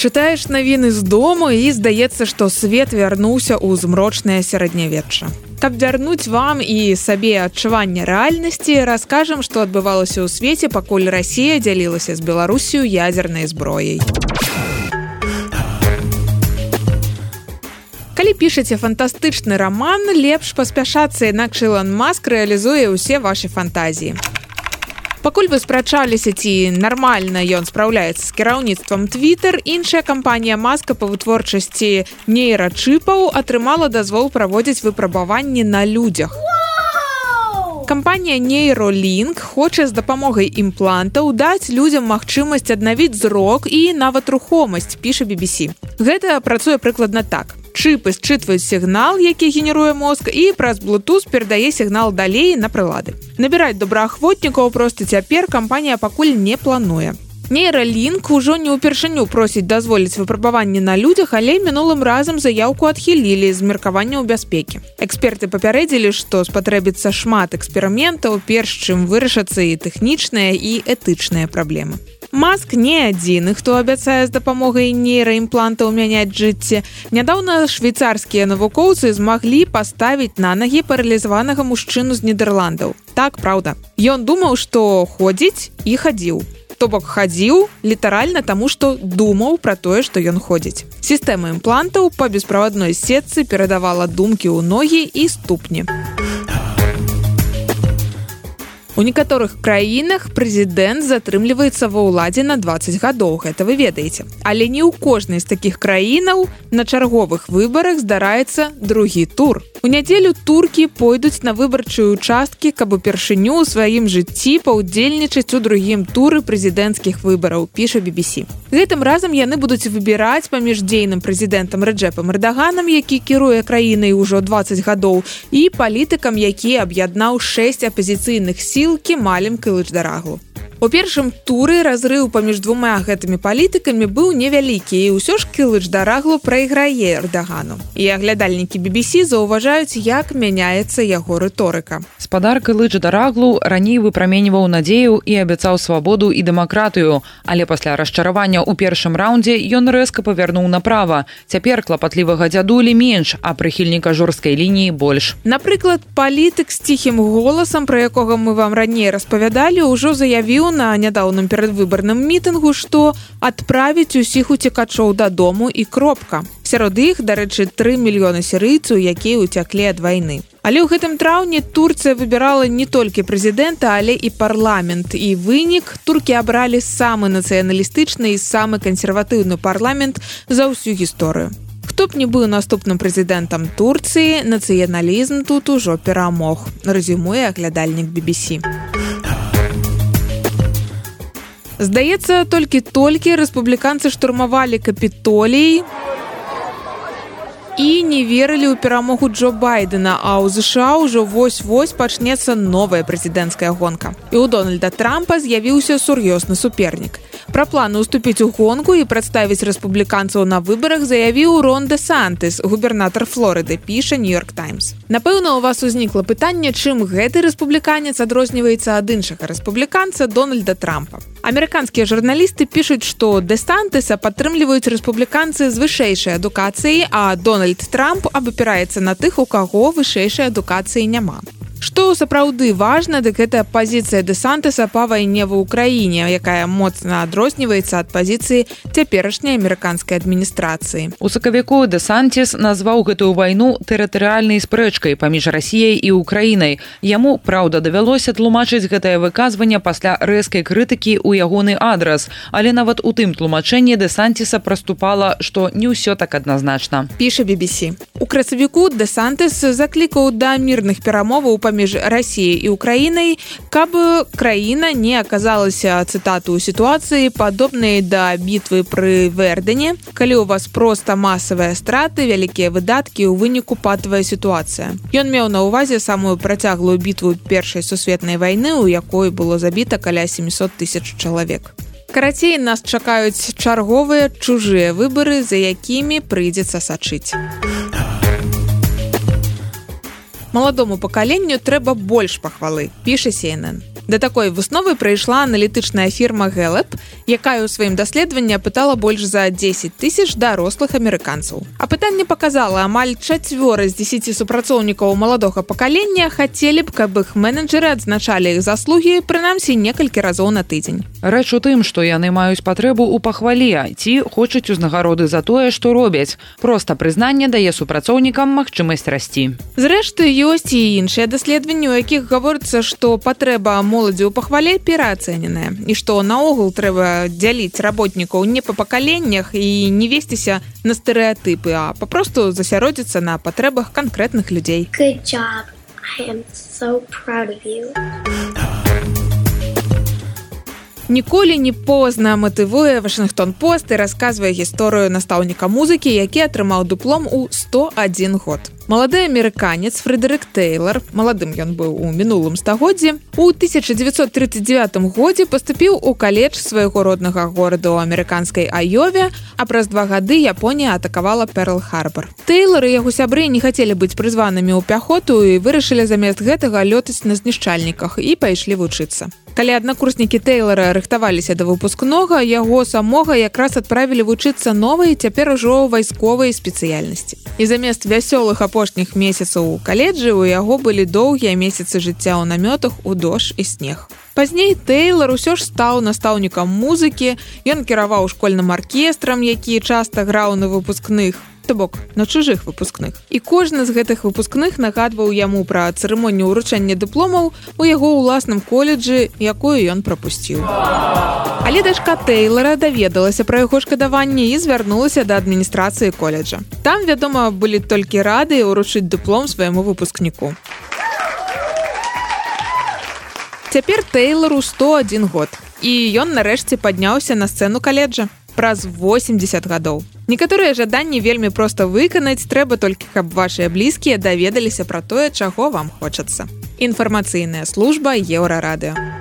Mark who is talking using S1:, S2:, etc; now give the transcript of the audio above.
S1: чытаеш навіны з дому і здаецца што свет вярнуўся ў змрочнае сярэднявечча. Каб вярнуць вам і сабе адчуванне рэальнасці раскажам што адбывалася ў свеце пакуль Росія дзялілася з беларусію ядзернай зброяй. Калі пішаце фантастычны роман лепш паспяшацца інакш Ілон маск рэалізуе ўсе ваши фантазіі пакуль вы спрачаліся ці нармальна ён спраўляецца з кіраўніцтвам twitter іншая кампанія маска па вытворчасці нейрачыпаў атрымала дазвол праводзіць выпрабаванні на людзях кампанія нейролінк хоча з дапамогай імплантаў даць людзям магчымасць аднавіць зрок і нават рухомасць піша BBC гэта працуе прыкладна так. Чыпы счытваюць сігнал які генеруе мозг і праз блутуз перадае сігнал далей на прылады набіраць добраахвотнікаў просто цяпер кампанія пакуль не плануе нейралінк ужо не ўпершыню просіць дазволіць выпрабаванне на людзях але мінулым разам заявку адхілілі з меркавання ў бяспекі эксперты папярэдзілі што спатрэбіцца шмат эксперыментаў перш чым вырашацца і тэхнічныя і этычныя праблемы Маск не адзіны, хто абяцае з дапамогай нейраімплантаў мяняць жыцці. Нядаўна швейцарскія навукоўцы змаглі паставіць на нагі паралізаванага мужчыну з нідерландаў. Так праўда. Ён думаў, што ходзіць і хадзіў. То бок хадзіў літаральна таму, што думаў пра тое, што ён ходзіць. Сістэма імплантаў па бесправадной сетцы перадавала думкі ў ногі і ступні. У некаторых краінах прэзідэнт затрымліваецца ва ўладзе на 20 гадоў гэта вы ведаеце. Але не ў кожнай з такіх краінаў на чарговых выбарах здараецца другі тур. У нядзелю туркі пойдуць на выбарчыя участкі каб упершыню ў сваім жыцці паўдзельнічаць у другім туры прэзідэнцкіх выбараў піша BBC гэтым разам яны будуць выбіраць паміж дзейным прэзідэнтам рэджэпам рдаганам які кіруе краінай ужо 20 гадоў і палітыкам які аб'яднаў 6 апозіцыйных сіл спілкі малем кылыч дарагу. У першым туры разрыў паміж двума гэтымі палітыкамі быў невялікі і ўсё ж кілыч дараглу прайграе эрдагану. І аглядальнікі BBC заўважаюць, як мяняецца яго рыторыка.
S2: Спадарка лыч дараглу раней выпраменьваў надзею і абяцаў свабоду і дэмакратыю, але пасля расчаравання ў першым раўндзе ён рэзка павярнуў направа. Цяпер клапатлівага дзядулі менш, а прыхільніка жорсткай лініі больш.
S1: Напрыклад, палітык з ціхім голасам, пра якога мы вам раней распавядалі, ўжо заявіў на нядаўным перадвыбарным мітынгу што адправіць усіх уцекачоў дадому і кропка. Сярод іх дарэчы тры мільёны сірыйцаў якія уцяклі ад вайны. Але ў гэтым траўні турцыя выбірала не толькі прэзідэнта але і парламент. І вынік туркі абралі самы нацыяналістычны і самы кансерватыўны парламент за ўсю гісторыю. Хто б не быў наступным прэзідэнтам турцыі нацыяналізм тут ужо перамог рэзюмуе аглядальнік BBC Здаецца, толькі-толькі рэспубліканцы штурмавалі капітолій і не верылі ў перамогу Джо байдена а ў ЗША ўжо вось-вось пачнецца новая прэзідэнцкая гонка. І ў дональда трампа з'явіўся сур'ёзны супернік пра планы уступіць у гонку і прадставіць рэспубліканцаў на выбарах заявіў рон де сантыс губернатор флорыды піша нью-йорк таймс напэўна у вас узнікла пытанне чым гэты рэспубліканец адрозніваецца ад іншага рэспубліканца дональда трампа. Амерыканскія журналісты пішуць што дэстантыса падтрымліваюць рэспубліканцы з вышэйшай адукацыі а дональд трамп абапіраецца на тых у каго вышэйшай адукацыі няма Што сапраўды важна, дык гэта пазіцыя дэсантыса па вайне ва ўкраіне, якая моцна адрозніваецца ад пазіцыі цяперашняй амерыканскай адміністрацыі.
S2: У сакавіку дэсантіс назваў гэтую вайну тэрытарыяльнай спрэчкай паміж рассіяй і ўкраінай. Яму праўда давялося тлумачыць гэтае выказванне пасля рэзкай крытыкі ў ягоны адрас. Але нават у тым тлумачэнні дэсантіса праступала, што не ўсё так адназначна.
S1: Піша BBC. У красавіку дэсантыс заклікаў да мірных перамоваў па паміж рассіяй і украінай каб краіна не аказалася цытату сітуацыі падобнай да бітвы пры вердене калі у вас проста масавыя страты вялікія выдаткі ў выніку патавая сітуацыя ён меў на ўвазе самую працяглую бітву першай сусветнай вайны у якой было забіта каля 700 тысяч чалавек карацей нас чакаюць чарговыя чужыя выбары за якімі прыйдзецца сачыць маладому пакаленню трэба больш пахвалы піша сенэн Да такой высновы прыйшла аналітычная фірма Гэлп, якая ў сваім даследаванні апытала больш за 10 тысяч дарослых амерыканцаў. Апытанне показала амаль чацвёра з 10 супрацоўнікаў маладога пакалення хацелі б, каб іх менеджеры адзначалі іх заслугі прынамсі некалькі разоў на тыдзень.
S2: Рэч у тым, што яны маюць патрэбу ў пахвале ці хочуць узнагароды за тое, што робяць. Проста прызнанне дае супрацоўнікам магчымасць расці.
S1: Зрэшты, ёсць і іншыя даследаванні, у якіх гаворыцца, што патрэба моладзі ў пахвале пераацэненая і што наогул трэба дзяліць работнікаў не па пакаленнях і не весціся на стэрэатыпы, а папросту засяродзіцца на патрэбах канкрэтных людзей.
S3: So.
S1: Ніколі не позна матывуе Вашынгтон пост і расказвае гісторыю настаўніка музыкі, які атрымаў дуплом у 101 год. Малады амерыканец Фредерик Тейлор, маладым ён быў у мінулым стагоддзі, у 1939 годзе паступіў у каледж свайго роднага горада ў амерыканскай Айове, а праз два гады Японія атакавала Перл Харбор. Тейлор і яго сябры не хацелі быць прызванымі ў пяхоту і вырашылі замест гэтага лётаць на знішчальніках і пайшлі вучыцца калі аднакурснікі тэйлора рыхтаваліся да выпускнога яго самога якраз адправілі вучыцца новай цяпер ужо вайсковай спецыяльнасці і замест вясёлых апошніх месяцаў у каледжы у яго былі доўгія месяцы жыцця ў намётах у дождж і снег. Пазней тэйлор усё ж стаў настаўнікам музыкі ён кіраваў школьным аркестрам які часта граў на выпускных то бок на чужых выпускных. І кожны з гэтых выпускных нагадваў яму пра цырымонію ўручэння дыпломаў у яго ўласным коледжы якую ён прапусціў. Але дачка тэйлора даведалася пра яго шкадаванне і звярнулася да адміністрацыі коледжа. Там вядома былі толькі рады ўручыць дыплом свайму выпускніку. Цяпер тэйлору 101 год і ён нарэшце падняўся на сцэну каледжа праз 80 гадоў. Некаторыя жаданні вельмі проста выканаць трэба толькі, каб вашыя блізкія даведаліся пра тое, чаго вам хочацца. Інфармацыйная служба еўрарадыо.